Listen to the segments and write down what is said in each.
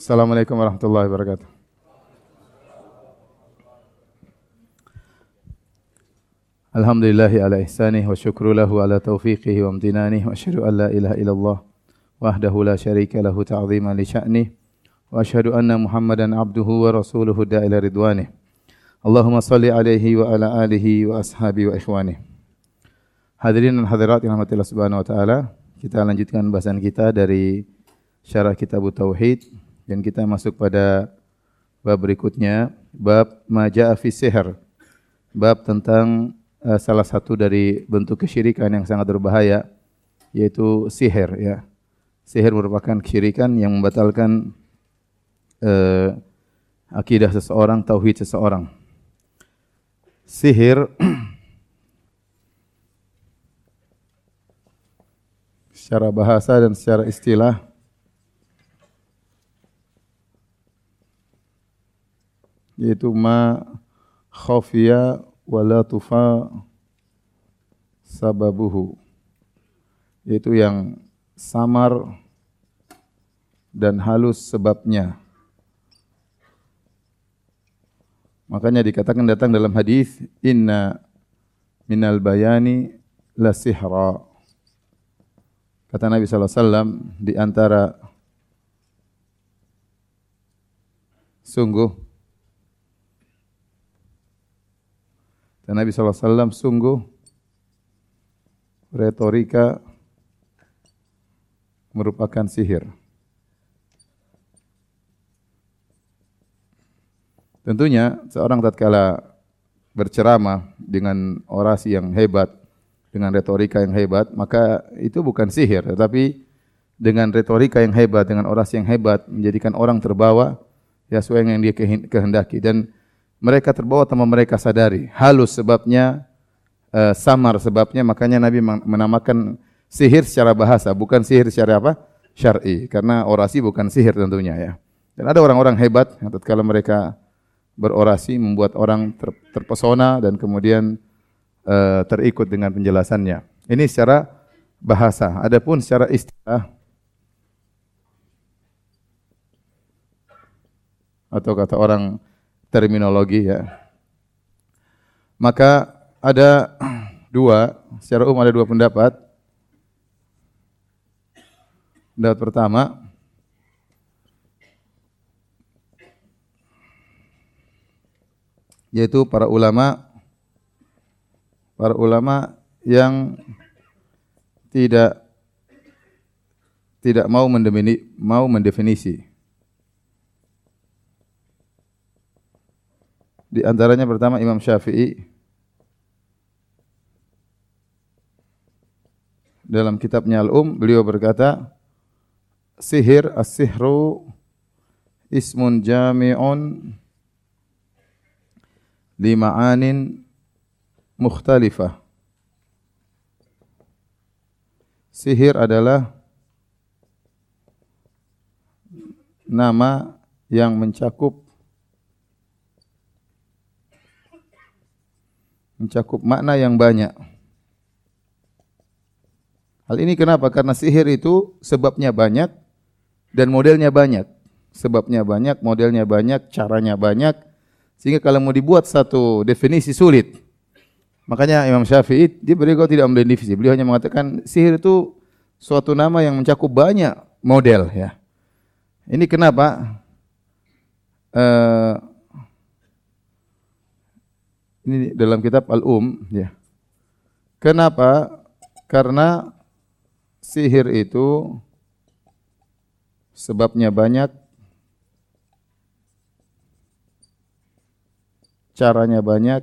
Assalamualaikum warahmatullahi wabarakatuh. Alhamdulillahi ala ihsanih wa syukru lahu ala taufiqihi wa amtinanih wa asyhadu an la ilaha illallah wahdahu la syarika lahu ta'ziman li sya'nih wa asyhadu anna Muhammadan abduhu wa rasuluhu da'ila ridwanih. Allahumma salli alaihi wa ala alihi wa ashabi wa ikhwanih. Hadirin dan hadirat yang rahmatillah subhanahu wa ta'ala, kita lanjutkan bahasan kita dari syarah kitab Tauhid dan kita masuk pada bab berikutnya, bab maja'a fi. Bab tentang uh, salah satu dari bentuk kesyirikan yang sangat berbahaya yaitu sihir ya. Sihir merupakan kesyirikan yang membatalkan uh, akidah seseorang, tauhid seseorang. Sihir secara bahasa dan secara istilah yaitu ma khafiya wala tufa sababuhu yaitu yang samar dan halus sebabnya. Makanya dikatakan datang dalam hadis inna minal bayani la sihra. Kata Nabi SAW di antara sungguh Dan Nabi SAW sungguh retorika merupakan sihir. Tentunya seorang tatkala berceramah dengan orasi yang hebat, dengan retorika yang hebat, maka itu bukan sihir, tetapi dengan retorika yang hebat, dengan orasi yang hebat, menjadikan orang terbawa ya sesuai yang dia kehendaki. Dan mereka terbawa tanpa mereka sadari. Halus sebabnya, uh, samar sebabnya, makanya Nabi menamakan sihir secara bahasa, bukan sihir secara apa? Syar'i. Karena orasi bukan sihir tentunya ya. Dan ada orang-orang hebat, kalau mereka berorasi membuat orang ter, terpesona dan kemudian uh, terikut dengan penjelasannya. Ini secara bahasa. Adapun secara istilah atau kata orang terminologi ya. Maka ada dua, secara umum ada dua pendapat. Pendapat pertama, yaitu para ulama para ulama yang tidak tidak mau mendefinisi, mau mendefinisi Di antaranya pertama Imam Syafi'i. Dalam kitabnya Al-Um beliau berkata sihir as-sihru ismun jami'un lima'anin mukhtalifah. Sihir adalah nama yang mencakup mencakup makna yang banyak. Hal ini kenapa? Karena sihir itu sebabnya banyak dan modelnya banyak. Sebabnya banyak, modelnya banyak, caranya banyak. Sehingga kalau mau dibuat satu definisi sulit. Makanya Imam Syafi'i dia beliau tidak definisi. Beliau hanya mengatakan sihir itu suatu nama yang mencakup banyak model ya. Ini kenapa? Uh, ini dalam kitab Al-Um ya. Kenapa? Karena sihir itu sebabnya banyak, caranya banyak,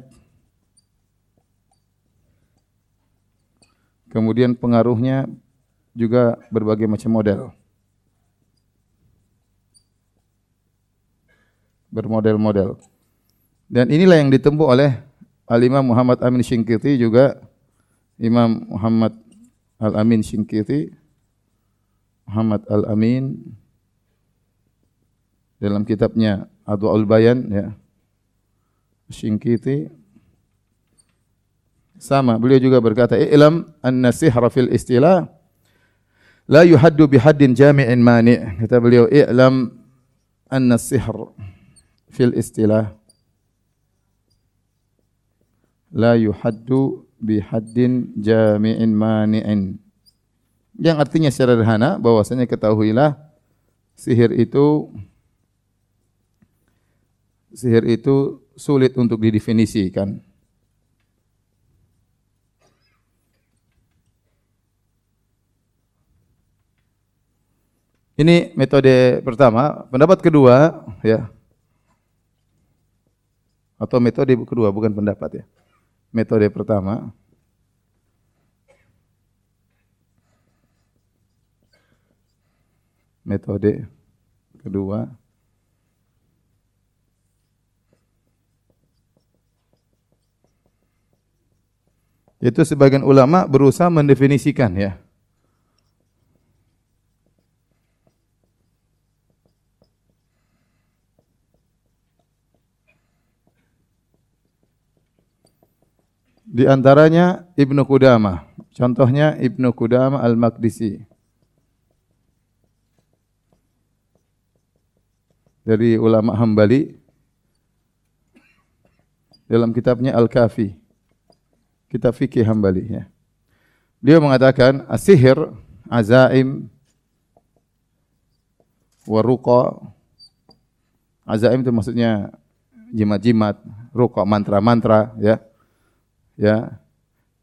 kemudian pengaruhnya juga berbagai macam model. Bermodel-model. Dan inilah yang ditempuh oleh Al-Imam Muhammad Amin Shinkiti juga Imam Muhammad Al-Amin Shinkiti Muhammad Al-Amin dalam kitabnya Adwa'ul Bayan ya Shinkiti sama beliau juga berkata i'lam anna sihra fil istilah la yuhaddu bihaddin jami'in mani' kata beliau i'lam anna sihr fil istilah la yuhaddu bihaddin jami'in mani'in. Yang artinya secara sederhana bahwasanya ketahuilah sihir itu sihir itu sulit untuk didefinisikan. Ini metode pertama. Pendapat kedua, ya. Atau metode kedua, bukan pendapat ya. Metode pertama. Metode kedua. Itu sebagian ulama berusaha mendefinisikan ya. Di antaranya Ibnu Qudamah. Contohnya Ibnu Qudamah Al-Maqdisi. Dari ulama Hambali dalam kitabnya Al-Kafi. Kitab fikih Hambali ya. Dia mengatakan asihir, azaim, waruqa. Azaim itu maksudnya jimat-jimat, ruqa mantra-mantra ya ya.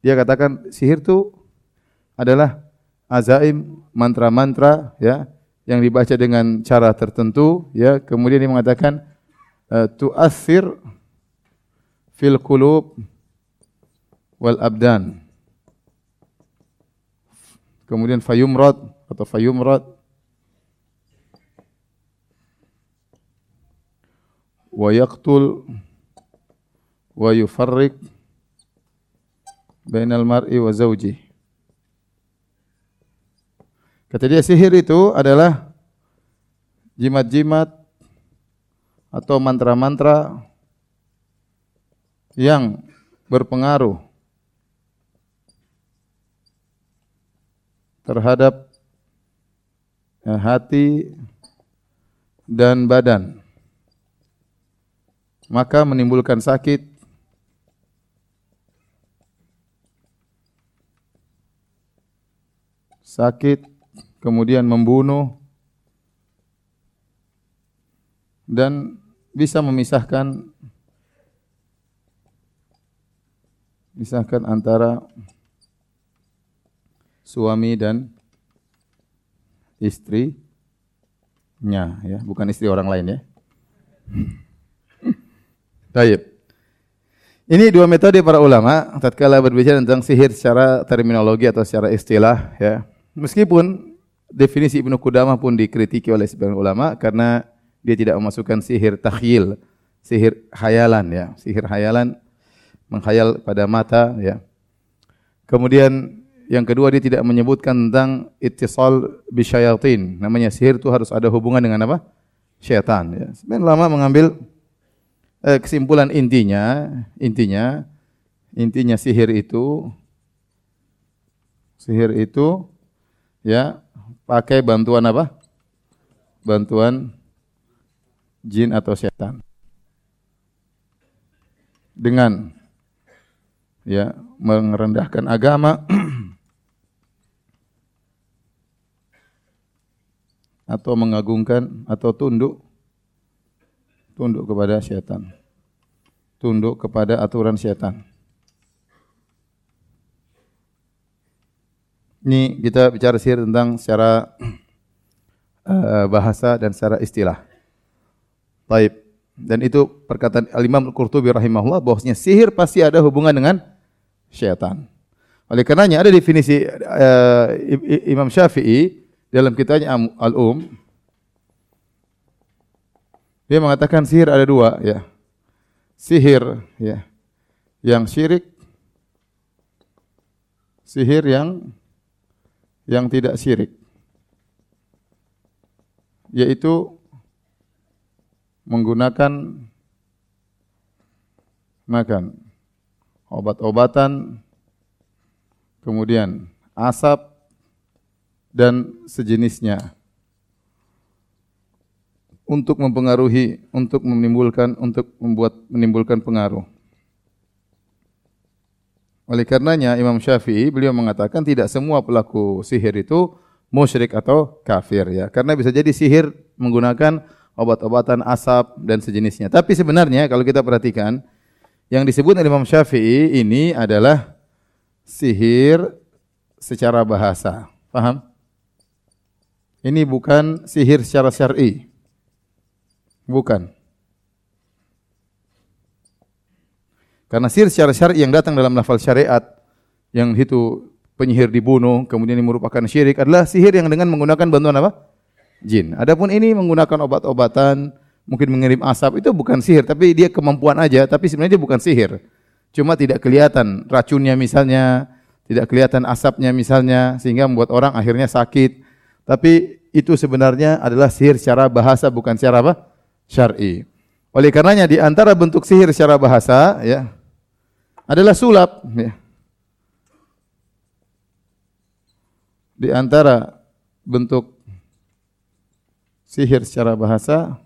Dia katakan sihir itu adalah azaim mantra-mantra ya yang dibaca dengan cara tertentu ya. Kemudian dia mengatakan uh, tu'athir fil qulub wal abdan. Kemudian fayumrad atau fayumrad wa yaqtul wa yufarriq bainal mar'i wa zawji. Kata dia sihir itu adalah jimat-jimat atau mantra-mantra yang berpengaruh terhadap ya, hati dan badan maka menimbulkan sakit sakit, kemudian membunuh, dan bisa memisahkan misahkan antara suami dan istrinya ya, bukan istri orang lain ya. Baik. Ini dua metode para ulama tatkala berbicara tentang sihir secara terminologi atau secara istilah ya. Meskipun definisi Ibnu Qudamah pun dikritiki oleh sebagian ulama karena dia tidak memasukkan sihir takhyil, sihir hayalan ya, sihir hayalan menghayal pada mata ya. Kemudian yang kedua dia tidak menyebutkan tentang ittisal bisyayatin. Namanya sihir itu harus ada hubungan dengan apa? Syaitan ya. Sebenarnya ulama mengambil eh, kesimpulan intinya, intinya intinya sihir itu sihir itu ya pakai bantuan apa? Bantuan jin atau setan. Dengan ya merendahkan agama atau mengagungkan atau tunduk tunduk kepada setan. Tunduk kepada aturan setan. Ini kita bicara sihir tentang secara uh, bahasa dan secara istilah. Baik. Dan itu perkataan Al-Imam Al-Qurtubi rahimahullah bahwasanya sihir pasti ada hubungan dengan syaitan. Oleh karenanya ada definisi uh, Imam Syafi'i dalam kitabnya Al-Um dia mengatakan sihir ada dua ya. Sihir ya yang syirik sihir yang yang tidak syirik yaitu menggunakan makan obat-obatan kemudian asap dan sejenisnya untuk mempengaruhi, untuk menimbulkan, untuk membuat menimbulkan pengaruh. Oleh karenanya Imam Syafi'i beliau mengatakan tidak semua pelaku sihir itu musyrik atau kafir ya. Karena bisa jadi sihir menggunakan obat-obatan asap dan sejenisnya. Tapi sebenarnya kalau kita perhatikan yang disebut oleh Imam Syafi'i ini adalah sihir secara bahasa. Paham? Ini bukan sihir secara syar'i. Bukan. Karena sihir secara syar'i yang datang dalam lafal syariat yang itu penyihir dibunuh kemudian ini merupakan syirik adalah sihir yang dengan menggunakan bantuan apa? Jin. Adapun ini menggunakan obat-obatan, mungkin mengirim asap itu bukan sihir tapi dia kemampuan aja tapi sebenarnya bukan sihir. Cuma tidak kelihatan racunnya misalnya, tidak kelihatan asapnya misalnya sehingga membuat orang akhirnya sakit. Tapi itu sebenarnya adalah sihir secara bahasa bukan secara apa? syar'i. Oleh karenanya di antara bentuk sihir secara bahasa ya, adalah sulap. Ya. Di antara bentuk sihir secara bahasa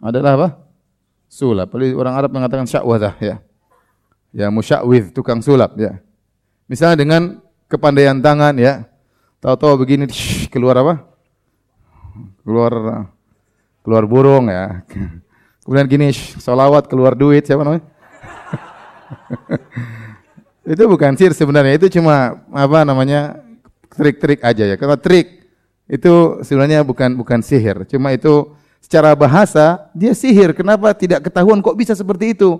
adalah apa? Sulap. Orang Arab mengatakan syakwadah ya. Ya musyawidh, tukang sulap ya. Misalnya dengan kepandaian tangan ya. Tahu-tahu begini keluar apa? Keluar keluar burung ya. Kemudian gini, solawat keluar duit, siapa namanya? itu bukan sihir sebenarnya, itu cuma apa namanya trik-trik aja ya. Kalau trik itu sebenarnya bukan bukan sihir, cuma itu secara bahasa dia sihir. Kenapa tidak ketahuan kok bisa seperti itu?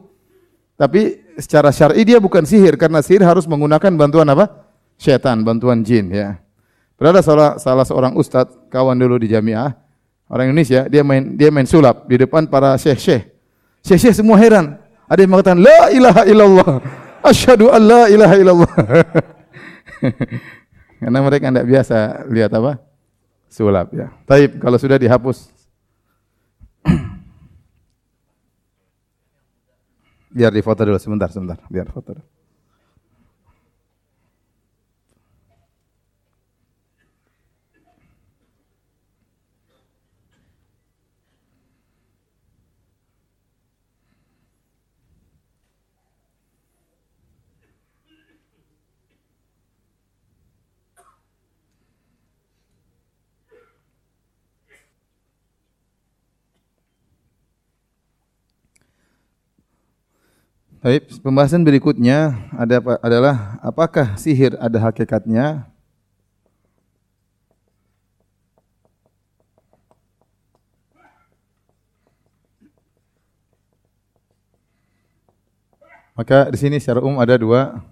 Tapi secara syar'i dia bukan sihir karena sihir harus menggunakan bantuan apa? Syaitan, bantuan jin ya. Berada salah, salah seorang ustadz kawan dulu di jamiah, orang Indonesia, dia main dia main sulap di depan para syekh-syekh. Syekh-syekh semua heran. Ada yang mengatakan la ilaha illallah. Asyhadu an la ilaha illallah. Karena mereka tidak biasa lihat apa? Sulap ya. Tapi kalau sudah dihapus biar difoto dulu sebentar sebentar, biar foto dulu. Baik, pembahasan berikutnya ada adalah apakah sihir ada hakikatnya? Maka di sini secara umum ada dua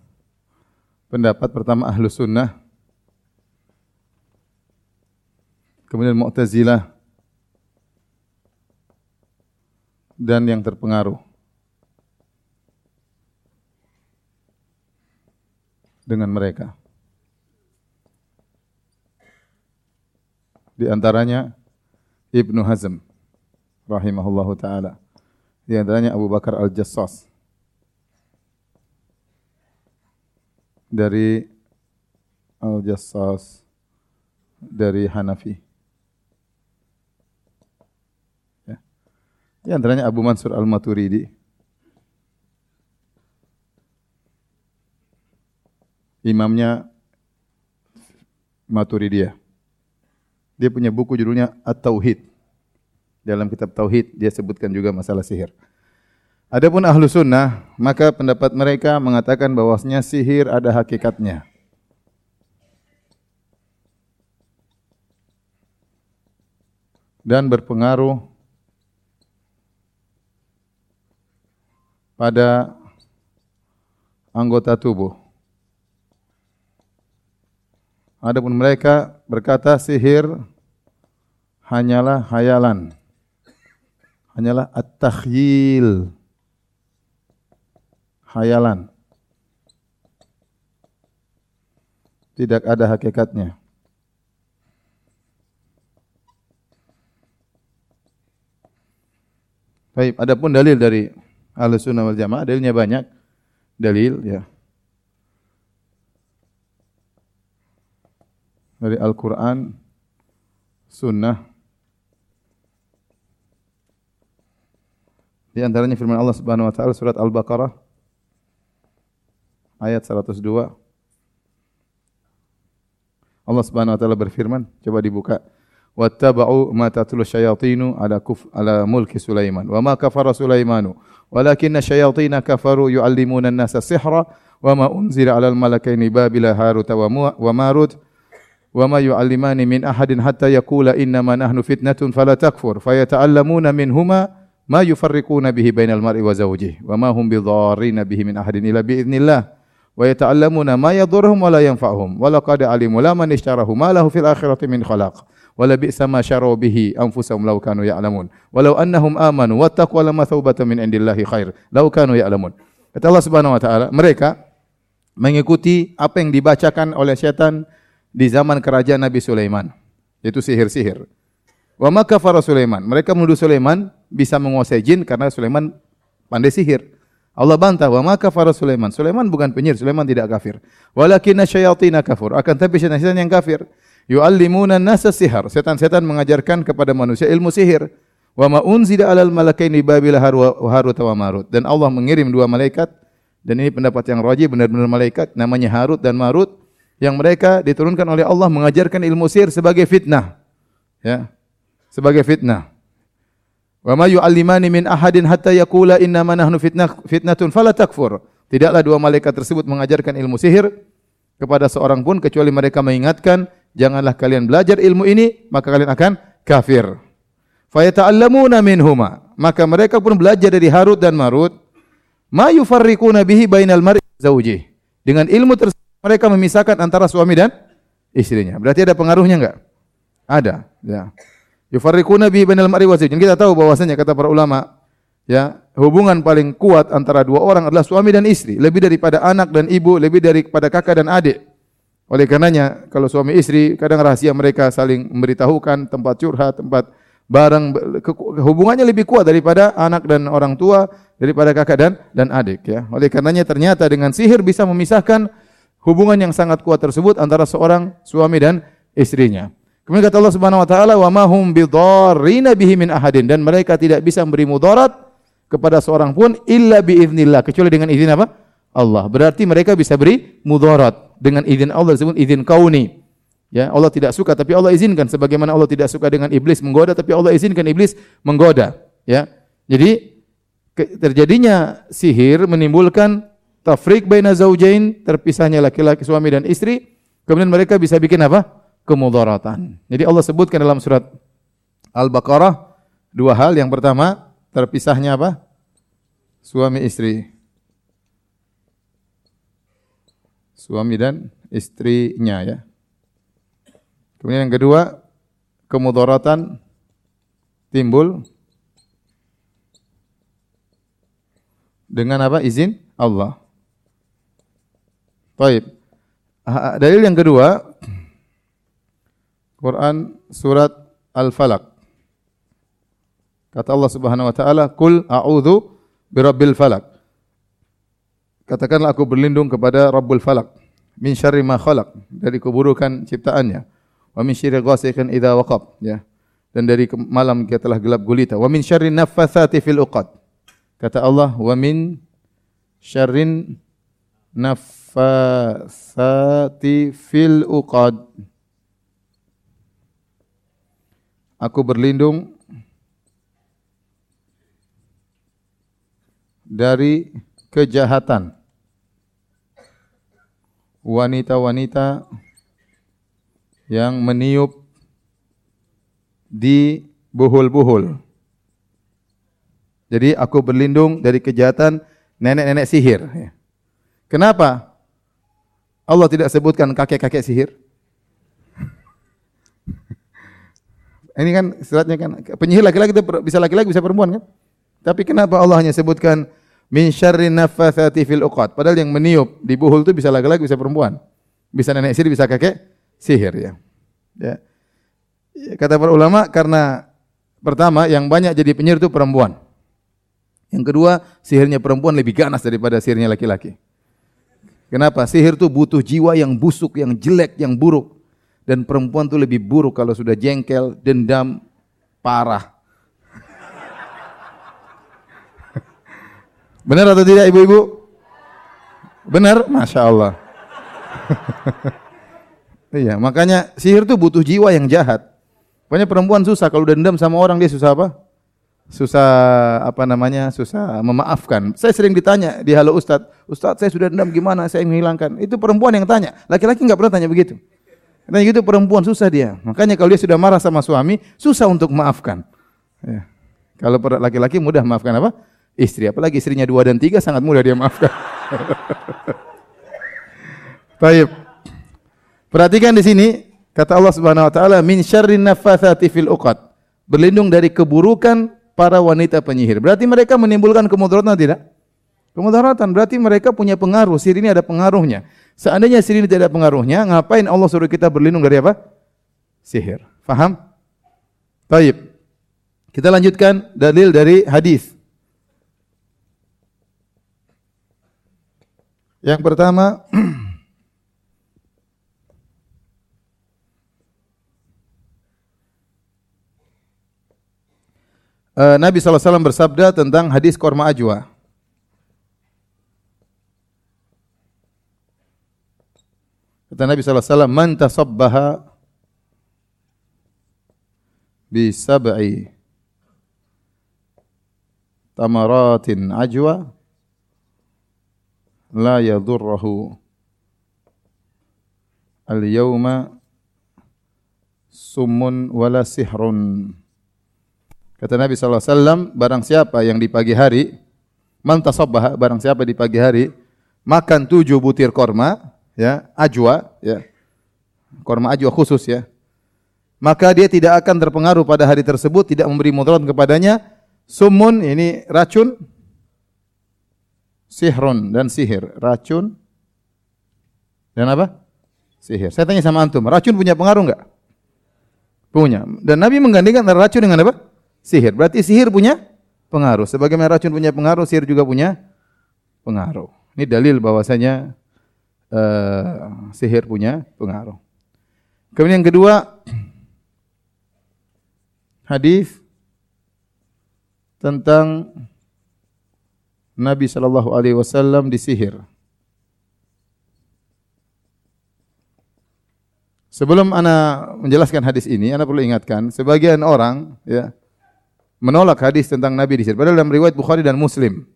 pendapat. Pertama ahlu sunnah, kemudian mu'tazilah, dan yang terpengaruh. Dengan mereka. Di antaranya Ibnu Hazm rahimahullahu taala. Di antaranya Abu Bakar Al-Jassas. Dari Al-Jassas dari Hanafi. Ya. Di antaranya Abu Mansur Al-Maturidi imamnya Maturidiyah. Dia punya buku judulnya At-Tauhid. Dalam kitab Tauhid dia sebutkan juga masalah sihir. Adapun ahlu sunnah, maka pendapat mereka mengatakan bahwasanya sihir ada hakikatnya. Dan berpengaruh pada anggota tubuh. Adapun mereka berkata sihir hanyalah hayalan. Hanyalah at-takhyil. Hayalan. Tidak ada hakikatnya. Baik, adapun dalil dari Ahlussunnah wal Jamaah, dalilnya banyak. Dalil ya. Dari Al-Qur'an, sunnah. Di antaranya firman Allah Subhanahu wa taala surat Al-Baqarah ayat 102. Allah Subhanahu wa taala berfirman, coba dibuka. Wattaba'u ma tatlu syayatinu ala kuf ala mulki Sulaiman. Wa ma kafara Sulaimanu, walakinna syayatina kafaru yu'allimuna an-nasa sihra wa ma unzila 'alal malakaini Babila Harut wa Marut wa ma yu'allimani min ahadin hatta yaqula inna ma nahnu fitnatun fala takfur fayata'allamuna minhuma ma yufarriquna bihi bainal mar'i wa zawjihi wa ma hum bidharrina bihi min ahadin illa bi idznillah wa yata'allamuna ma yadhurruhum wa la yanfa'uhum wa laqad alimu la man ishtarahu ma lahu fil akhirati min khalaq wa la bi'sa ma syaru bihi anfusahum law kanu ya'lamun walau annahum amanu wattaqu lama thawbatan min indillahi khair law kanu ya'lamun kata Allah Subhanahu wa taala mereka mengikuti apa yang dibacakan oleh setan di zaman kerajaan Nabi Sulaiman yaitu sihir-sihir wa maka kafara Sulaiman mereka menuduh Sulaiman bisa menguasai jin karena Sulaiman pandai sihir Allah bantah, wa maka kafara Sulaiman. Sulaiman bukan penyihir, Sulaiman tidak kafir. Walakinna syayatina kafur. Akan tapi setan-setan yang kafir. Yu'allimuna nasa sihar. Setan-setan mengajarkan kepada manusia ilmu sihir. Wa ma alal malakaini babil harut wa marut. Dan Allah mengirim dua malaikat dan ini pendapat yang rajih benar-benar malaikat namanya Harut dan Marut yang mereka diturunkan oleh Allah mengajarkan ilmu sihir sebagai fitnah. Ya. Sebagai fitnah. Wa ma yu'allimani min ahadin hatta yaqula inna ma nahnu fitnah fitnatun fala takfur. Tidaklah dua malaikat tersebut mengajarkan ilmu sihir kepada seorang pun kecuali mereka mengingatkan, janganlah kalian belajar ilmu ini, maka kalian akan kafir. Fayata'allamuna minhuma. Maka mereka pun belajar dari Harut dan Marut ma yufarriquna bihi bainal mar'i zawji. Dengan ilmu tersebut mereka memisahkan antara suami dan istrinya. Berarti ada pengaruhnya enggak? Ada, ya. Yufarriquna bi bainal mar'i wa Kita tahu bahwasanya kata para ulama, ya, hubungan paling kuat antara dua orang adalah suami dan istri, lebih daripada anak dan ibu, lebih daripada kakak dan adik. Oleh karenanya, kalau suami istri kadang rahasia mereka saling memberitahukan tempat curhat, tempat barang hubungannya lebih kuat daripada anak dan orang tua, daripada kakak dan dan adik ya. Oleh karenanya ternyata dengan sihir bisa memisahkan hubungan yang sangat kuat tersebut antara seorang suami dan istrinya. Kemudian kata Allah Subhanahu wa taala, "Wa ma hum bidarrina bihi min ahadin" dan mereka tidak bisa memberi mudarat kepada seorang pun illa biiznillah kecuali dengan izin apa? Allah. Berarti mereka bisa beri mudarat dengan izin Allah disebut izin kauni. Ya, Allah tidak suka tapi Allah izinkan sebagaimana Allah tidak suka dengan iblis menggoda tapi Allah izinkan iblis menggoda, ya. Jadi terjadinya sihir menimbulkan tafrik baina zaujain, terpisahnya laki-laki suami dan istri, kemudian mereka bisa bikin apa? kemudaratan. Jadi Allah sebutkan dalam surat Al-Baqarah dua hal. Yang pertama, terpisahnya apa? Suami istri. Suami dan istrinya ya. Kemudian yang kedua, kemudaratan timbul dengan apa? Izin Allah. Baik. Dalil yang kedua, Quran surat Al-Falaq. Kata Allah Subhanahu wa taala, "Qul a'udzu birabbil falaq." Katakanlah aku berlindung kepada Rabbul Falak min syarri ma khalaq dari keburukan ciptaannya. Wa min syarri ghasiqin idza waqab ya. Dan dari malam dia telah gelap gulita. Wa min syarri naffatsati fil uqad. Kata Allah, wa min syarrin naffatsati fil uqad. Aku berlindung dari kejahatan wanita-wanita yang meniup di buhul-buhul. Jadi aku berlindung dari kejahatan nenek-nenek sihir. Kenapa? Allah tidak sebutkan kakek-kakek sihir. Ini kan suratnya kan penyihir laki-laki itu bisa laki-laki bisa perempuan kan? Tapi kenapa Allah hanya sebutkan min syarri naffatsati fil uqad? Padahal yang meniup di buhul itu bisa laki-laki bisa perempuan. Bisa nenek sihir bisa kakek sihir ya. Ya. Kata para ulama karena pertama yang banyak jadi penyihir itu perempuan. Yang kedua, sihirnya perempuan lebih ganas daripada sihirnya laki-laki. Kenapa? Sihir itu butuh jiwa yang busuk, yang jelek, yang buruk. dan perempuan itu lebih buruk kalau sudah jengkel, dendam, parah. Benar atau tidak ibu-ibu? Benar? Masya Allah. iya, makanya sihir itu butuh jiwa yang jahat. Pokoknya perempuan susah kalau dendam sama orang dia susah apa? Susah apa namanya? Susah memaafkan. Saya sering ditanya di halo Ustadz, Ustadz saya sudah dendam gimana saya menghilangkan? Itu perempuan yang tanya. Laki-laki nggak pernah tanya begitu. Karena gitu perempuan susah dia. Makanya kalau dia sudah marah sama suami, susah untuk maafkan. Ya. Kalau laki-laki mudah maafkan apa? Istri. Apalagi istrinya dua dan tiga sangat mudah dia maafkan. Baik. Perhatikan di sini kata Allah Subhanahu wa taala min syarrin naffatsati fil uqad. Berlindung dari keburukan para wanita penyihir. Berarti mereka menimbulkan kemudaratan tidak? Kemudaratan berarti mereka punya pengaruh. Sihir ini ada pengaruhnya. Seandainya sihir ini tidak ada pengaruhnya, ngapain Allah suruh kita berlindung dari apa? Sihir. Faham? Baik. Kita lanjutkan dalil dari hadis. Yang pertama Nabi SAW bersabda tentang hadis korma ajwa. Kata Nabi SAW, Man tasabbaha bi sab'i tamaratin ajwa la yadurruhu al-yawma summun wala sihrun. Kata Nabi SAW, barang siapa yang di pagi hari, man tasabbaha, barang siapa di pagi hari, makan tujuh butir korma, ya, ajwa, ya. Korma ajwa khusus ya. Maka dia tidak akan terpengaruh pada hari tersebut, tidak memberi mudarat kepadanya. Sumun ini racun, sihrun dan sihir, racun dan apa? Sihir. Saya tanya sama antum, racun punya pengaruh enggak? Punya. Dan Nabi menggandingkan antara racun dengan apa? Sihir. Berarti sihir punya pengaruh. Sebagaimana racun punya pengaruh, sihir juga punya pengaruh. Ini dalil bahwasanya uh, sihir punya pengaruh. Kemudian yang kedua, hadis tentang Nabi sallallahu alaihi wasallam disihir. Sebelum ana menjelaskan hadis ini, ana perlu ingatkan, sebagian orang ya menolak hadis tentang Nabi disihir. Padahal dalam riwayat Bukhari dan Muslim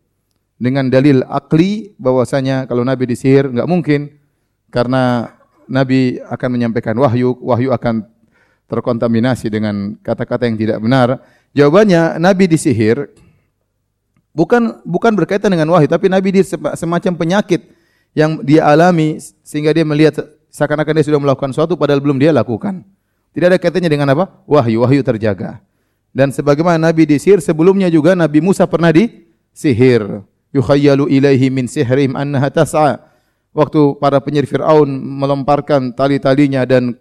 dengan dalil akli bahwasanya kalau Nabi disihir enggak mungkin karena Nabi akan menyampaikan wahyu, wahyu akan terkontaminasi dengan kata-kata yang tidak benar. Jawabannya Nabi disihir bukan bukan berkaitan dengan wahyu, tapi Nabi dia semacam penyakit yang dia alami sehingga dia melihat seakan-akan dia sudah melakukan sesuatu padahal belum dia lakukan. Tidak ada kaitannya dengan apa? Wahyu, wahyu terjaga. Dan sebagaimana Nabi disihir sebelumnya juga Nabi Musa pernah disihir yukhayyalu ilaihi min sihrim annaha tas'a. Waktu para penyihir Firaun melemparkan tali-talinya dan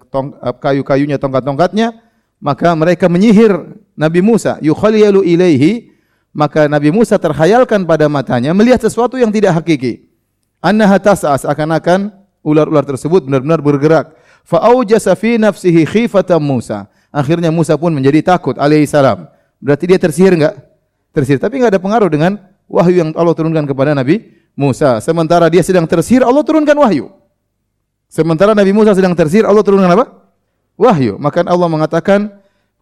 kayu-kayunya, tongkat-tongkatnya, maka mereka menyihir Nabi Musa. Yukhayyalu ilaihi, maka Nabi Musa terhayalkan pada matanya melihat sesuatu yang tidak hakiki. Annaha tas'a seakan-akan ular-ular tersebut benar-benar bergerak. Fa'aujasa fi nafsihi khifatan Musa. Akhirnya Musa pun menjadi takut alaihi salam. Berarti dia tersihir enggak? Tersihir, tapi enggak ada pengaruh dengan wahyu yang Allah turunkan kepada Nabi Musa. Sementara dia sedang tersihir, Allah turunkan wahyu. Sementara Nabi Musa sedang tersihir, Allah turunkan apa? Wahyu. Maka Allah mengatakan,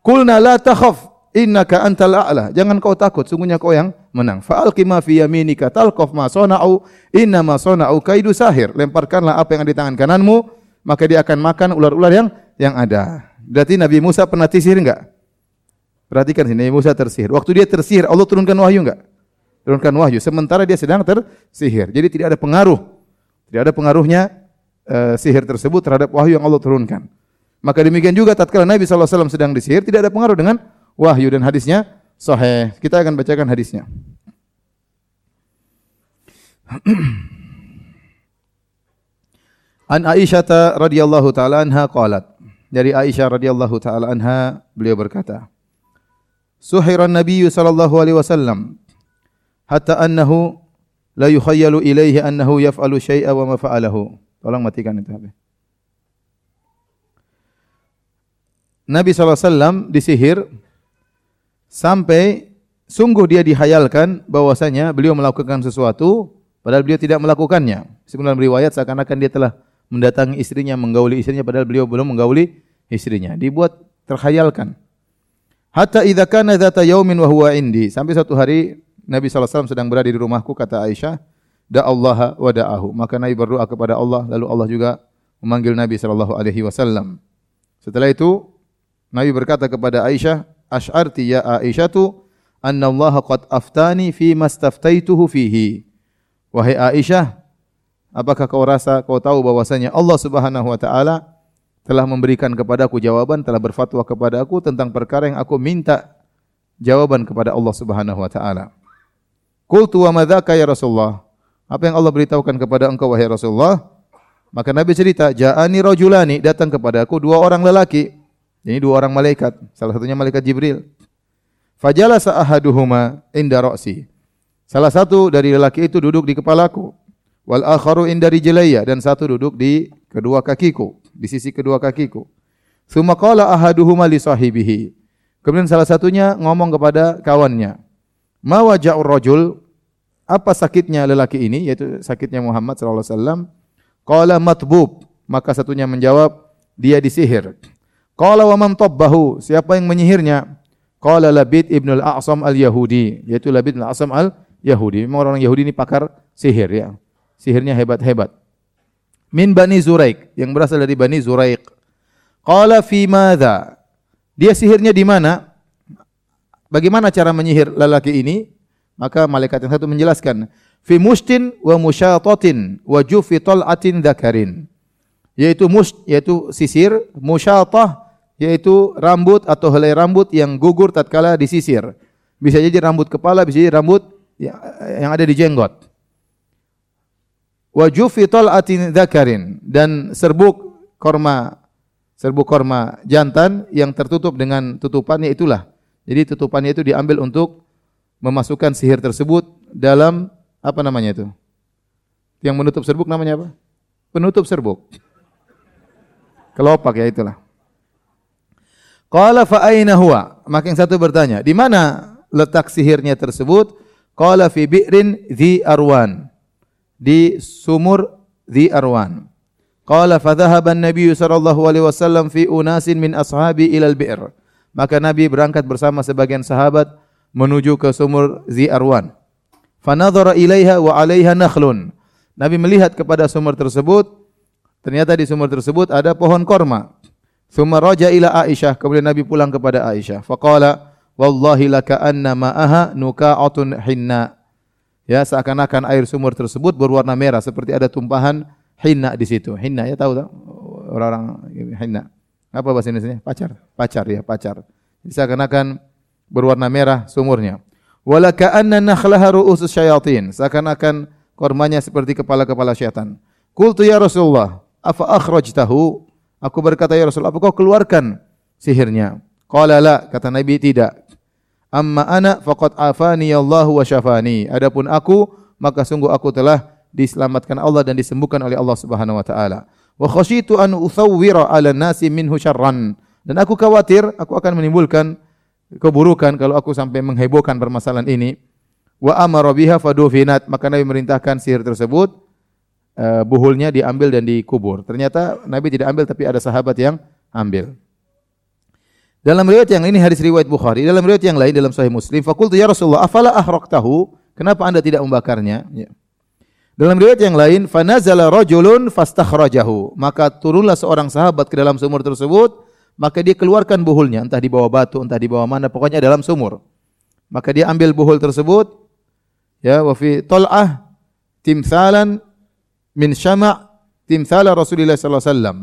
"Qulna la takhaf, innaka antal a'la." Jangan kau takut, sungguhnya kau yang menang. Fa'alqi ma fi yaminika talqaf ma sana'u, inna ma sana'u kaidu sahir. Lemparkanlah apa yang ada di tangan kananmu, maka dia akan makan ular-ular yang yang ada. Berarti Nabi Musa pernah tersihir enggak? Perhatikan sini, Nabi Musa tersihir. Waktu dia tersihir, Allah turunkan wahyu enggak? turunkan wahyu sementara dia sedang tersihir. Jadi tidak ada pengaruh. Tidak ada pengaruhnya uh, sihir tersebut terhadap wahyu yang Allah turunkan. Maka demikian juga tatkala Nabi SAW sedang disihir tidak ada pengaruh dengan wahyu dan hadisnya sahih. Kita akan bacakan hadisnya. An Aisyah radhiyallahu taala anha qalat. Dari Aisyah radhiyallahu taala anha beliau berkata, Suhiran Nabi sallallahu alaihi wasallam hatta annahu la yukhayyalu ilaihi annahu yaf'alu syai'a wa ma fa'alahu. Tolong matikan itu HP. Nabi SAW disihir sampai sungguh dia dihayalkan bahwasanya beliau melakukan sesuatu padahal beliau tidak melakukannya. Sebenarnya riwayat seakan-akan dia telah mendatangi istrinya, menggauli istrinya padahal beliau belum menggauli istrinya. Dibuat terhayalkan. Hatta idza kana dzata yaumin wa huwa indi. Sampai suatu hari Nabi SAW sedang berada di rumahku kata Aisyah, da Allah wa da'ahu. Maka Nabi berdoa kepada Allah lalu Allah juga memanggil Nabi sallallahu alaihi wasallam. Setelah itu Nabi berkata kepada Aisyah, "Asy'arti ya Aisyatu anna Allah qad aftani fi mastaftaituhu fihi." Wahai Aisyah, apakah kau rasa kau tahu bahwasanya Allah Subhanahu wa taala telah memberikan kepadaku jawaban, telah berfatwa kepadaku tentang perkara yang aku minta jawaban kepada Allah Subhanahu wa taala. Qultu wa madzaka ya Rasulullah? Apa yang Allah beritahukan kepada engkau wahai Rasulullah? Maka Nabi cerita, "Ja'ani rajulani, datang kepadaku dua orang lelaki." Ini dua orang malaikat, salah satunya malaikat Jibril. Fajalasa ahaduhuma inda ra'si. Salah satu dari lelaki itu duduk di kepalaku. Wal akharu inda rijlayya dan satu duduk di kedua kakiku di sisi kedua kakiku. Tsumma qala ahaduhuma li sahibihi. Kemudian salah satunya ngomong kepada kawannya, "Ma waja'ur rajul?" Apa sakitnya lelaki ini yaitu sakitnya Muhammad sallallahu alaihi wasallam? Qala matbub. Maka satunya menjawab, dia disihir. Qala wa man tabbahu? Siapa yang menyihirnya? Qala Labid ibn al-A'sam al-Yahudi, yaitu Labid al-A'sam al-Yahudi. Memang orang Yahudi ini pakar sihir ya. Sihirnya hebat-hebat min Bani Zuraik yang berasal dari Bani Zuraik. Qala fi madza? Dia sihirnya di mana? Bagaimana cara menyihir lelaki ini? Maka malaikat yang satu menjelaskan, fi mustin wa musyatatin wa jufi tal'atin dzakarin. Yaitu mus yaitu sisir, musyatah yaitu rambut atau helai rambut yang gugur tatkala disisir. Bisa jadi rambut kepala, bisa jadi rambut yang ada di jenggot wa jufi tal'atin dzakarin dan serbuk korma serbuk korma jantan yang tertutup dengan tutupannya itulah. Jadi tutupannya itu diambil untuk memasukkan sihir tersebut dalam apa namanya itu? Yang menutup serbuk namanya apa? Penutup serbuk. Kelopak ya itulah. Qala fa aina huwa? Maka yang satu bertanya, di mana letak sihirnya tersebut? Qala fi bi'rin dhi arwan di sumur di Arwan. Qala fadhahaba an-nabiy sallallahu alaihi wasallam fi unasin min ashabi ila al-bi'r. Maka Nabi berangkat bersama sebagian sahabat menuju ke sumur Zi Arwan. Fanadhara ilaiha wa 'alaiha nakhlun. Nabi melihat kepada sumur tersebut, ternyata di sumur tersebut ada pohon korma. Thumma raja ila Aisyah, kemudian Nabi pulang kepada Aisyah. Faqala, "Wallahi laka anna ma'aha nuka'atun hinna." Ya seakan-akan air sumur tersebut berwarna merah seperti ada tumpahan hinna di situ. Hinna ya tahu tak? Orang-orang hinna. Apa bahasa Indonesia? Pacar. Pacar ya, pacar. Seakan-akan berwarna merah sumurnya. Wala ka'anna nakhlaha ru'usus syayatin. Seakan-akan kormanya seperti kepala-kepala syaitan. Qultu ya Rasulullah, afa akhrajtahu? Aku berkata ya Rasulullah, apa kau keluarkan sihirnya? Qala la, kata Nabi tidak. Amma ana faqad afani Allah wa syafani. Adapun aku maka sungguh aku telah diselamatkan Allah dan disembuhkan oleh Allah Subhanahu wa taala. Wa khasyitu an uthawwira 'ala nasi minhu syarran. Dan aku khawatir aku akan menimbulkan keburukan kalau aku sampai menghebohkan permasalahan ini. Wa amara biha fadufinat. Maka Nabi merintahkan sihir tersebut uh, buhulnya diambil dan dikubur. Ternyata Nabi tidak ambil tapi ada sahabat yang ambil. Dalam riwayat yang ini hadis riwayat Bukhari, dalam riwayat yang lain dalam Sahih Muslim, fakultu ya Rasulullah, afala ahraqtahu? Kenapa Anda tidak membakarnya? Ya. Dalam riwayat yang lain, fanazala rajulun fastakhrajahu. Maka turunlah seorang sahabat ke dalam sumur tersebut, maka dia keluarkan buhulnya, entah di bawah batu, entah di bawah mana, pokoknya dalam sumur. Maka dia ambil buhul tersebut, ya, wa fi tal'ah timthalan min syama' timthala Rasulullah sallallahu alaihi wasallam.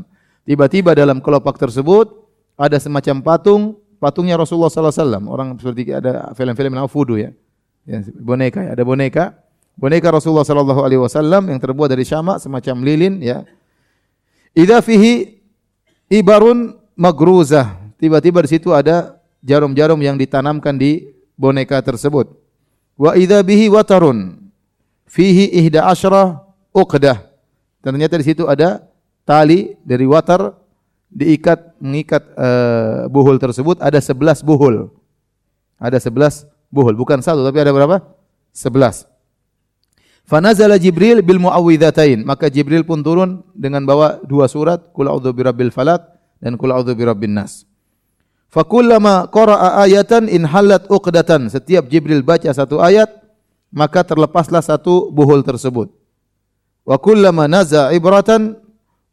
Tiba-tiba dalam kelopak tersebut ada semacam patung, patungnya Rasulullah sallallahu alaihi wasallam. Orang seperti ada film-film nama fudu ya. ya. boneka ya, ada boneka. Boneka Rasulullah sallallahu alaihi wasallam yang terbuat dari syama semacam lilin ya. Idza fihi ibarun magruzah. Tiba-tiba di situ ada jarum-jarum yang ditanamkan di boneka tersebut. Wa idza bihi watarun fihi ihda asyra uqdah. Ternyata di situ ada tali dari watar diikat mengikat uh, buhul tersebut ada 11 buhul. Ada 11 buhul, bukan satu tapi ada berapa? 11. Fanazala Jibril bil muawwidzatain, maka Jibril pun turun dengan bawa dua surat, Qul a'udzu birabbil falaq dan Qul a'udzu birabbin nas. Fakullama qara'a ayatan in halat uqdatan. Setiap Jibril baca satu ayat, maka terlepaslah satu buhul tersebut. Wa kullama naza ibratan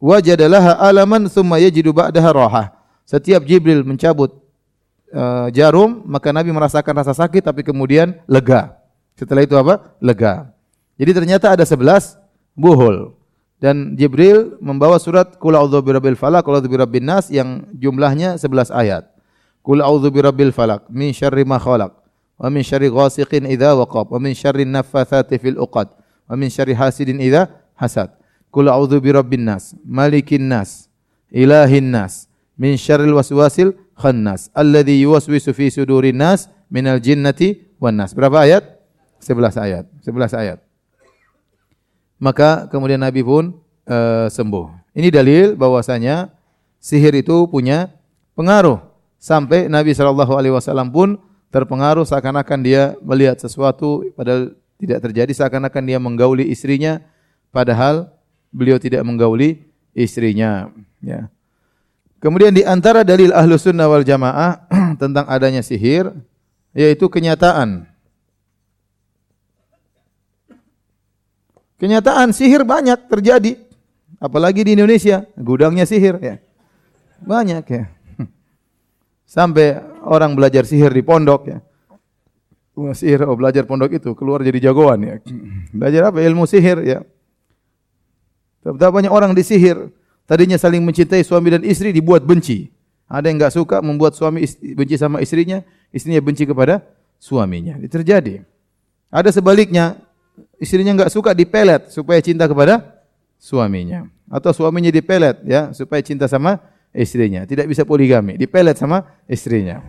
wajada laha alaman thumma yajidu ba'daha rahah. Setiap Jibril mencabut uh, jarum, maka Nabi merasakan rasa sakit tapi kemudian lega. Setelah itu apa? Lega. Jadi ternyata ada 11 buhul. Dan Jibril membawa surat Qul a'udzu birabbil falaq, birabbin nas yang jumlahnya 11 ayat. Qul a'udzu birabbil falaq min syarri ma khalaq wa min syarri ghasiqin idza waqab wa min syarri naffatsati fil uqad wa min syarri hasidin idza hasad. Qul a'udzu birabbin nas, malikin nas, ilahin nas, min syarril waswasil khannas alladzi yuwaswisu fi sudurin nas minal jinnati wan nas. Berapa ayat? 11 ayat. 11 ayat maka kemudian Nabi pun uh, sembuh. Ini dalil bahwasanya sihir itu punya pengaruh sampai Nabi Shallallahu alaihi wasallam pun terpengaruh seakan-akan dia melihat sesuatu padahal tidak terjadi seakan-akan dia menggauli istrinya padahal beliau tidak menggauli istrinya ya. Kemudian di antara dalil ahlu sunnah wal jamaah tentang adanya sihir yaitu kenyataan Kenyataan sihir banyak terjadi. Apalagi di Indonesia, gudangnya sihir ya. Banyak ya. Sampai orang belajar sihir di pondok ya. Sihir oh, belajar pondok itu keluar jadi jagoan ya. Belajar apa? Ilmu sihir ya. Betapa banyak orang disihir. Tadinya saling mencintai suami dan istri dibuat benci. Ada yang enggak suka membuat suami benci sama istrinya, istrinya benci kepada suaminya. Itu terjadi. Ada sebaliknya, istrinya enggak suka dipelet supaya cinta kepada suaminya atau suaminya dipelet ya supaya cinta sama istrinya. Tidak bisa poligami, dipelet sama istrinya.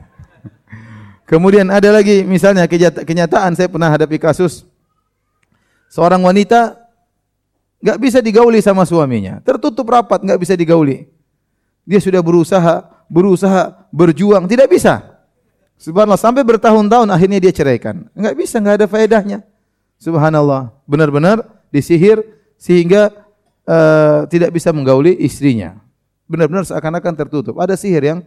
Kemudian ada lagi misalnya kenyataan saya pernah hadapi kasus seorang wanita enggak bisa digauli sama suaminya, tertutup rapat enggak bisa digauli. Dia sudah berusaha, berusaha, berjuang, tidak bisa. Subhanallah sampai bertahun-tahun akhirnya dia ceraikan. Enggak bisa, enggak ada faedahnya. Subhanallah, benar-benar disihir sehingga uh, tidak bisa menggauli istrinya. Benar-benar seakan-akan tertutup. Ada sihir yang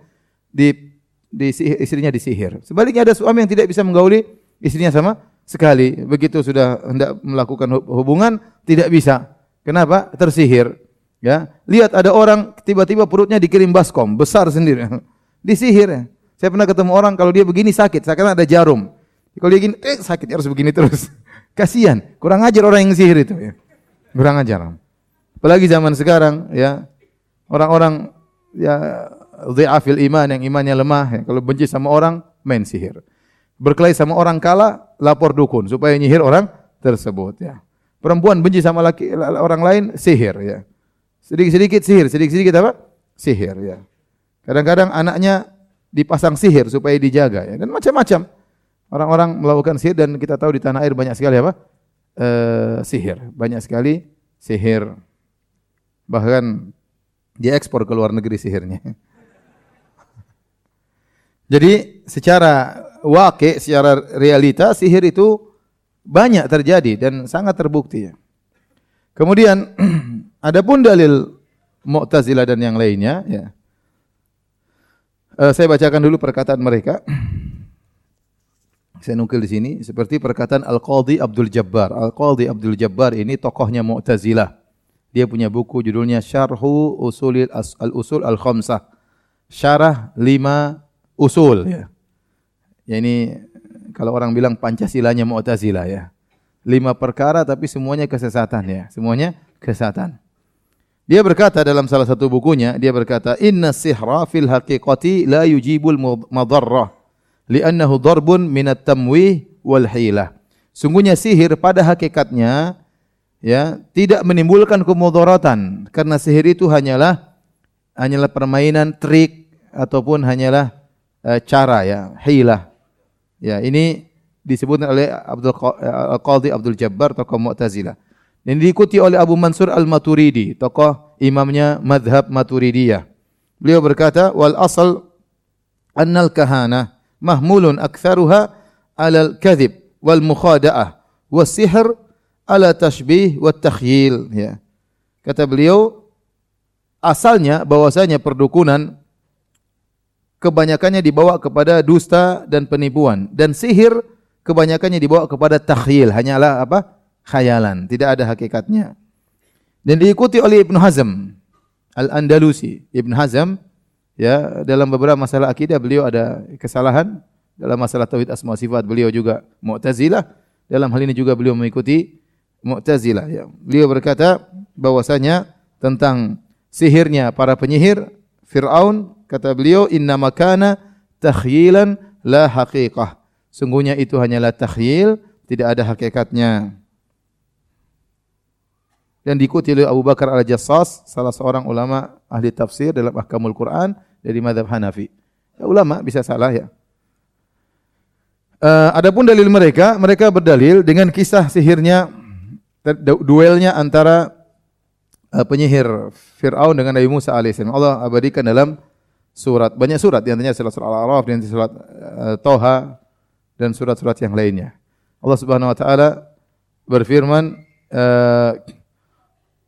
di, di istrinya disihir. Sebaliknya ada suami yang tidak bisa menggauli istrinya sama sekali. Begitu sudah hendak melakukan hubungan tidak bisa. Kenapa? Tersihir. Ya, lihat ada orang tiba-tiba perutnya dikirim baskom besar sendiri. Disihir. Saya pernah ketemu orang kalau dia begini sakit, seakan ada jarum. Kalau dia gini, eh sakit harus begini terus. Kasihan, kurang ajar orang yang sihir itu ya. Kurang ajar. Apalagi zaman sekarang ya, orang-orang ya dhi'afil iman yang imannya lemah ya. Kalau benci sama orang, main sihir. Berkelahi sama orang kala, lapor dukun supaya nyihir orang tersebut ya. Perempuan benci sama laki orang lain, sihir ya. Sedikit-sedikit sihir, sedikit-sedikit apa? Sihir ya. Kadang-kadang anaknya dipasang sihir supaya dijaga ya dan macam-macam. Orang-orang melakukan sihir dan kita tahu di tanah air banyak sekali apa? E, sihir, banyak sekali sihir. Bahkan diekspor ke luar negeri sihirnya. Jadi secara wakil, secara realita sihir itu banyak terjadi dan sangat terbukti. Kemudian adapun dalil Mu'tazilah dan yang lainnya ya. Uh, saya bacakan dulu perkataan mereka. Saya nukil di sini seperti perkataan Al-Qadhi Abdul Jabbar. Al-Qadhi Abdul Jabbar ini tokohnya Mu'tazilah. Dia punya buku judulnya Syarhu Usulil Al-Usul Al-Khamsah. Syarah lima usul ya. ya ini kalau orang bilang Pancasilanya Mu'tazilah ya. Lima perkara tapi semuanya kesesatan ya. Semuanya kesesatan. Dia berkata dalam salah satu bukunya, dia berkata, "Inna sihra fil haqiqati la yujibul madarrah." li'annahu darbun minat tamwih wal hilah. Sungguhnya sihir pada hakikatnya ya tidak menimbulkan kemudaratan karena sihir itu hanyalah hanyalah permainan trik ataupun hanyalah uh, cara ya hilah. Ya, ini disebutkan oleh Abdul uh, Qadhi Abdul Jabbar tokoh Mu'tazilah. Dan diikuti oleh Abu Mansur Al-Maturidi, tokoh imamnya madhab Maturidiyah. Beliau berkata, "Wal asal annal kahana mahmulun aktsaruha alal kadhib wal mukhada'ah was sihr ala tashbih wat takhyil." Ya. Kata beliau, asalnya bahwasanya perdukunan kebanyakannya dibawa kepada dusta dan penipuan dan sihir kebanyakannya dibawa kepada takhyil, hanyalah apa? khayalan, tidak ada hakikatnya. Dan diikuti oleh Ibnu Hazm Al-Andalusi. Ibnu Hazm ya dalam beberapa masalah akidah beliau ada kesalahan dalam masalah tauhid asma sifat beliau juga Mu'tazilah. Dalam hal ini juga beliau mengikuti Mu'tazilah ya. Beliau berkata bahwasanya tentang sihirnya para penyihir Firaun kata beliau inna makana takhyilan la haqiqah. Sungguhnya itu hanyalah takhyil, tidak ada hakikatnya. Dan diikuti oleh Abu Bakar Al-Jassas, salah seorang ulama ahli tafsir dalam ahkamul Quran dari madhab Hanafi. Ya, ulama bisa salah ya. Uh, adapun dalil mereka, mereka berdalil dengan kisah sihirnya duelnya antara uh, penyihir Fir'aun dengan Nabi Musa alaihissalam. Allah abadikan dalam surat banyak surat di antaranya surat Al-A'raf dan surat Toha dan surat-surat yang lainnya. Allah Subhanahu wa taala berfirman uh,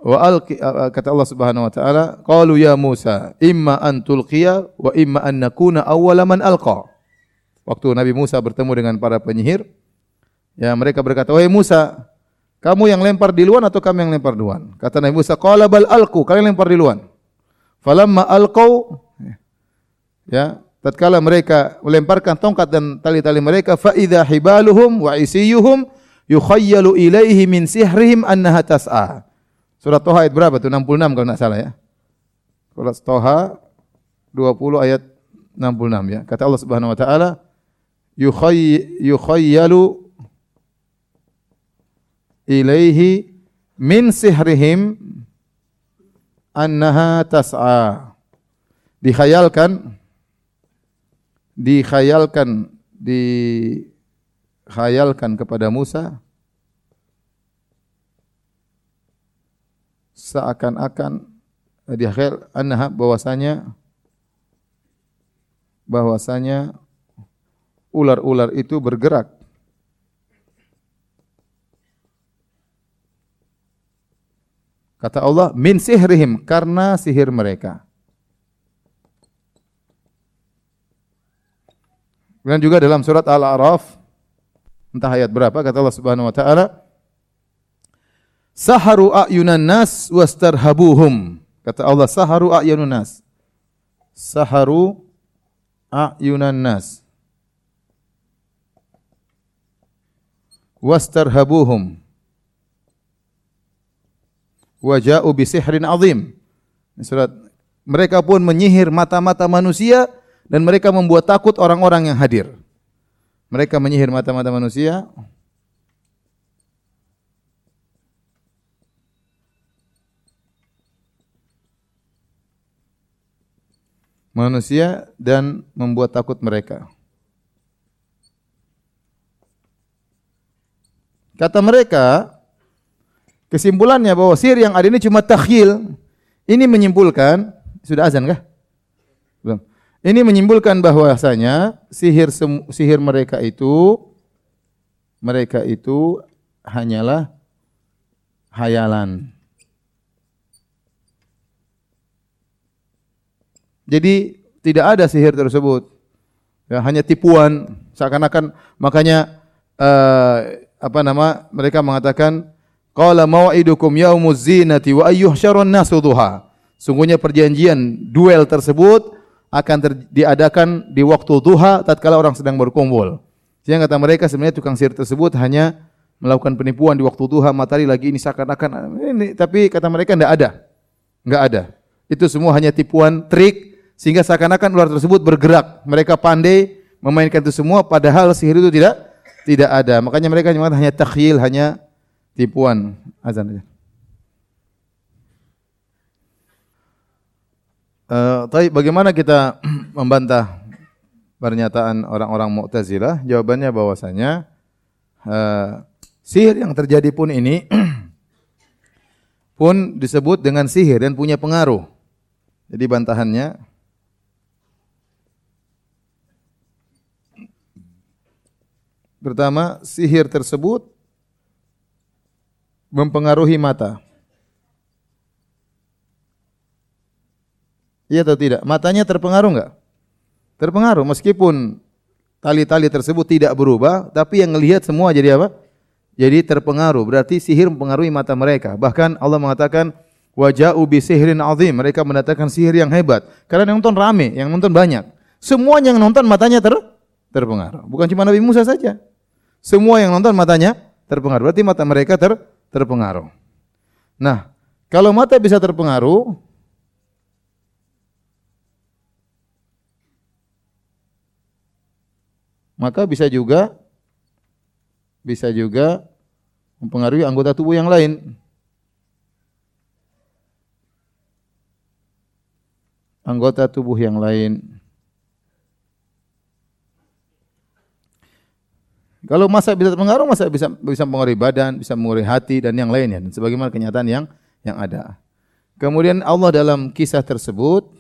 wa alqi uh, kata Allah Subhanahu wa taala qalu ya Musa imma an tulqiya wa imma an nakuna awwala man alqa. Waktu Nabi Musa bertemu dengan para penyihir ya mereka berkata wahai Musa kamu yang lempar di luar atau kami yang lempar duluan? Kata Nabi Musa, qala bal alqu, kalian lempar di luar. Falamma alqau ya, tatkala mereka melemparkan tongkat dan tali-tali mereka, fa idza hibaluhum wa isiyuhum yukhayyalu ilaihi min sihrihim annaha tas'a. Surat Toha ayat berapa tuh? 66 kalau enggak salah ya. Surat Toha 20 ayat 66 ya. Kata Allah Subhanahu wa taala, yukhayyalu ilaihi min sihrihim annaha tas'a. Dikhayalkan dikhayalkan dikhayalkan kepada Musa seakan-akan dikhayal annaha bahwasanya bahwasanya ular-ular itu bergerak Kata Allah, min sihrihim karena sihir mereka. Dan juga dalam surat Al-A'raf entah ayat berapa kata Allah Subhanahu wa taala Saharu a'yunan nas wastarhabuhum. Kata Allah saharu a'yunan nas. Saharu a'yunan nas. Wastarhabuhum waja'u bisihrin azim. Surat mereka pun menyihir mata-mata manusia dan mereka membuat takut orang-orang yang hadir. Mereka menyihir mata-mata manusia manusia dan membuat takut mereka. Kata mereka, Kesimpulannya bahwa sihir yang ada ini cuma takhil. Ini menyimpulkan, sudah azan kah? Belum. Ini menyimpulkan bahwasanya sihir sihir mereka itu mereka itu hanyalah hayalan. Jadi tidak ada sihir tersebut. Ya, hanya tipuan seakan-akan makanya uh, apa nama mereka mengatakan Qala mau'idukum yaumuz zinati wa ayyuhsyarun nasu duha. Sungguhnya perjanjian duel tersebut akan diadakan di waktu duha tatkala orang sedang berkumpul. Sehingga kata mereka sebenarnya tukang sihir tersebut hanya melakukan penipuan di waktu duha matahari lagi ini seakan-akan ini tapi kata mereka tidak ada. Enggak ada. Itu semua hanya tipuan trik sehingga seakan-akan ular tersebut bergerak. Mereka pandai memainkan itu semua padahal sihir itu tidak tidak ada. Makanya mereka hanya takhyil, hanya tipuan azan aja. Eh, tapi bagaimana kita membantah pernyataan orang-orang Mu'tazilah? Jawabannya bahwasanya uh, sihir yang terjadi pun ini pun disebut dengan sihir dan punya pengaruh. Jadi bantahannya Pertama, sihir tersebut mempengaruhi mata. Iya atau tidak? Matanya terpengaruh enggak? Terpengaruh meskipun tali-tali tersebut tidak berubah, tapi yang melihat semua jadi apa? Jadi terpengaruh. Berarti sihir mempengaruhi mata mereka. Bahkan Allah mengatakan waja'u bi sihrin azim. Mereka mendatangkan sihir yang hebat. Karena yang nonton rame, yang nonton banyak. Semua yang nonton matanya ter terpengaruh. Bukan cuma Nabi Musa saja. Semua yang nonton matanya terpengaruh. Berarti mata mereka ter terpengaruh. Nah, kalau mata bisa terpengaruh, maka bisa juga bisa juga mempengaruhi anggota tubuh yang lain. Anggota tubuh yang lain. Kalau masa bisa terpengaruh, masa bisa bisa mempengaruhi badan, bisa mempengaruhi hati dan yang lainnya. Dan sebagaimana kenyataan yang yang ada. Kemudian Allah dalam kisah tersebut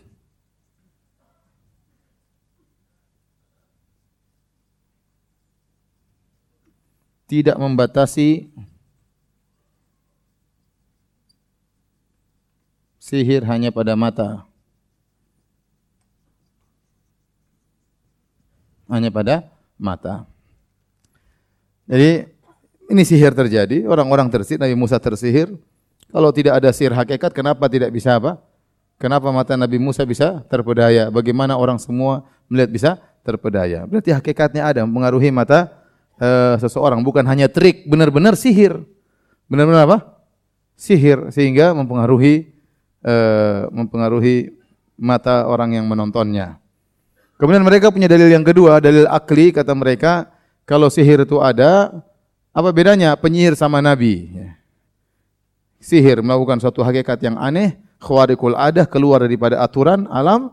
tidak membatasi sihir hanya pada mata. Hanya pada mata. Jadi ini sihir terjadi, orang-orang tersihir, Nabi Musa tersihir. Kalau tidak ada sihir hakikat, kenapa tidak bisa apa? Kenapa mata Nabi Musa bisa terpedaya? Bagaimana orang semua melihat bisa terpedaya? Berarti hakikatnya ada mempengaruhi mata uh, seseorang, bukan hanya trik, benar-benar sihir. Benar-benar apa? Sihir sehingga mempengaruhi uh, mempengaruhi mata orang yang menontonnya. Kemudian mereka punya dalil yang kedua, dalil akli kata mereka, kalau sihir itu ada, apa bedanya penyihir sama nabi? Sihir melakukan suatu hakikat yang aneh, khawarikul adah keluar daripada aturan alam.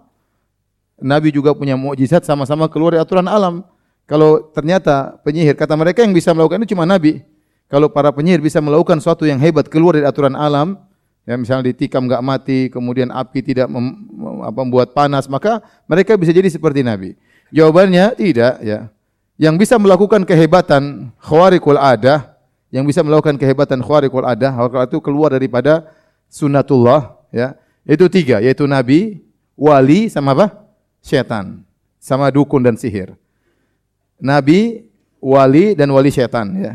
Nabi juga punya mukjizat sama-sama keluar dari aturan alam. Kalau ternyata penyihir, kata mereka yang bisa melakukan itu cuma Nabi. Kalau para penyihir bisa melakukan sesuatu yang hebat keluar dari aturan alam, ya misalnya ditikam enggak mati, kemudian api tidak mem, apa, membuat panas, maka mereka bisa jadi seperti Nabi. Jawabannya tidak, ya. Yang bisa melakukan kehebatan khawarikul adah, yang bisa melakukan kehebatan khawarikul adah, hal itu keluar daripada sunatullah, ya. Itu tiga, yaitu Nabi, wali, sama apa? Syaitan. Sama dukun dan sihir nabi, wali dan wali setan ya.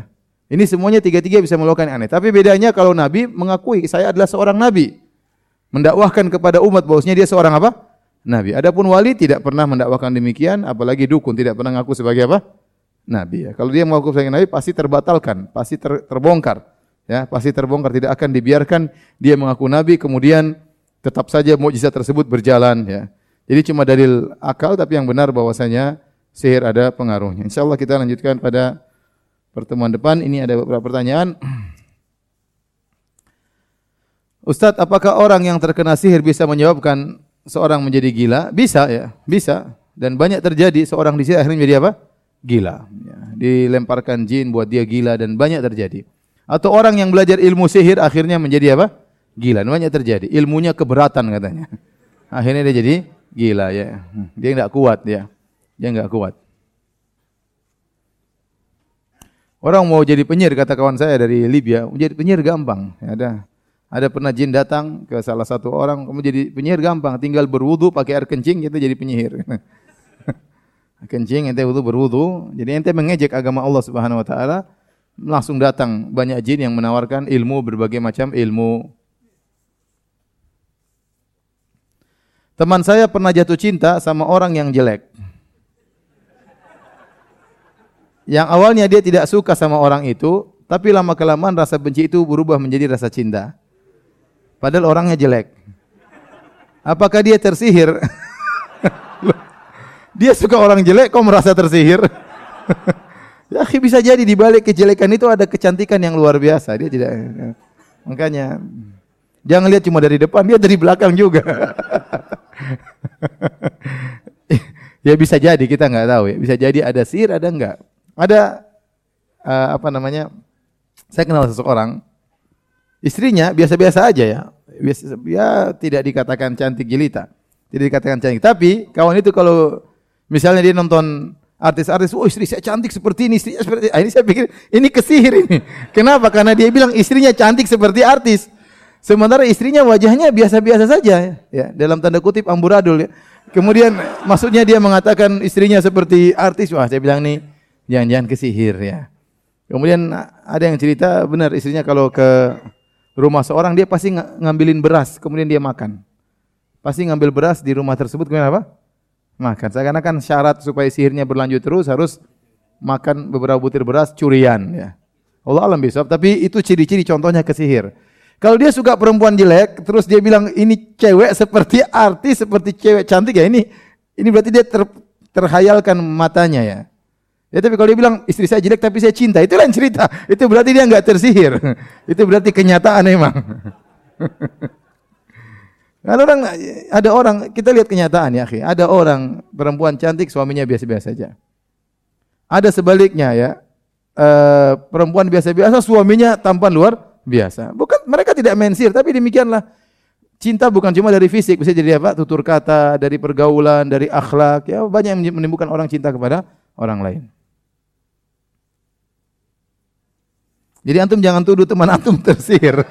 Ini semuanya tiga-tiga bisa melakukan aneh. Tapi bedanya kalau nabi mengakui saya adalah seorang nabi. Mendakwahkan kepada umat bahwasanya dia seorang apa? Nabi. Adapun wali tidak pernah mendakwakan demikian, apalagi dukun tidak pernah mengaku sebagai apa? Nabi ya. Kalau dia mengaku sebagai nabi pasti terbatalkan, pasti ter, terbongkar. Ya, pasti terbongkar tidak akan dibiarkan dia mengaku nabi kemudian tetap saja mukjizat tersebut berjalan ya. Jadi cuma dalil akal tapi yang benar bahwasanya sihir ada pengaruhnya. Insya Allah kita lanjutkan pada pertemuan depan. Ini ada beberapa pertanyaan. Ustadz, apakah orang yang terkena sihir bisa menyebabkan seorang menjadi gila? Bisa ya, bisa. Dan banyak terjadi seorang di sini akhirnya menjadi apa? Gila. Ya, dilemparkan jin buat dia gila dan banyak terjadi. Atau orang yang belajar ilmu sihir akhirnya menjadi apa? Gila. Dan banyak terjadi. Ilmunya keberatan katanya. Akhirnya dia jadi gila ya. Dia tidak kuat ya. Dia enggak kuat. Orang mau jadi penyihir kata kawan saya dari Libya, menjadi penyihir gampang. Ada ada pernah jin datang ke salah satu orang, kamu jadi penyihir gampang, tinggal berwudu pakai air kencing itu jadi penyihir. kencing ente wudu berwudu, jadi ente mengejek agama Allah Subhanahu wa taala, langsung datang banyak jin yang menawarkan ilmu berbagai macam ilmu. Teman saya pernah jatuh cinta sama orang yang jelek. Yang awalnya dia tidak suka sama orang itu, tapi lama kelamaan rasa benci itu berubah menjadi rasa cinta. Padahal orangnya jelek. Apakah dia tersihir? dia suka orang jelek, kok merasa tersihir? ya, bisa jadi di balik kejelekan itu ada kecantikan yang luar biasa. Dia tidak. Makanya jangan lihat cuma dari depan, dia dari belakang juga. ya bisa jadi kita nggak tahu ya. Bisa jadi ada sihir, ada enggak. Ada uh, apa namanya? Saya kenal seseorang, istrinya biasa-biasa aja ya. Biasa, ya tidak dikatakan cantik jelita, tidak dikatakan cantik. Tapi kawan itu kalau misalnya dia nonton artis-artis, oh istri saya cantik seperti ini, istrinya seperti ini. Ini saya pikir ini kesihir ini. Kenapa? Karena dia bilang istrinya cantik seperti artis. Sementara istrinya wajahnya biasa-biasa saja ya, dalam tanda kutip amburadul ya. Kemudian maksudnya dia mengatakan istrinya seperti artis. Wah, saya bilang nih jangan-jangan kesihir ya. Kemudian ada yang cerita benar istrinya kalau ke rumah seorang dia pasti ngambilin beras, kemudian dia makan. Pasti ngambil beras di rumah tersebut kemudian apa? Makan. Seakan-akan syarat supaya sihirnya berlanjut terus harus makan beberapa butir beras curian ya. Allah alam bisawab, tapi itu ciri-ciri contohnya kesihir. Kalau dia suka perempuan jelek, terus dia bilang ini cewek seperti artis, seperti cewek cantik ya ini ini berarti dia ter, terhayalkan matanya ya. Ya tapi kalau dia bilang istri saya jelek tapi saya cinta, itu lain cerita. Itu berarti dia nggak tersihir. itu berarti kenyataan emang. ada orang ada orang kita lihat kenyataan ya, Ada orang perempuan cantik suaminya biasa-biasa saja. Ada sebaliknya ya. Uh, perempuan biasa-biasa suaminya tampan luar biasa. Bukan mereka tidak mensir, tapi demikianlah cinta bukan cuma dari fisik, bisa jadi apa? tutur kata, dari pergaulan, dari akhlak, ya banyak yang menimbulkan orang cinta kepada orang lain. Jadi antum jangan tuduh teman antum tersihir.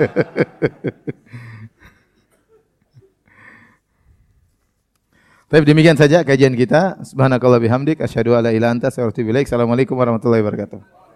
Tapi demikian saja kajian kita. Subhanakallah bihamdik asyhadu alla ilaha anta Assalamualaikum warahmatullahi wabarakatuh.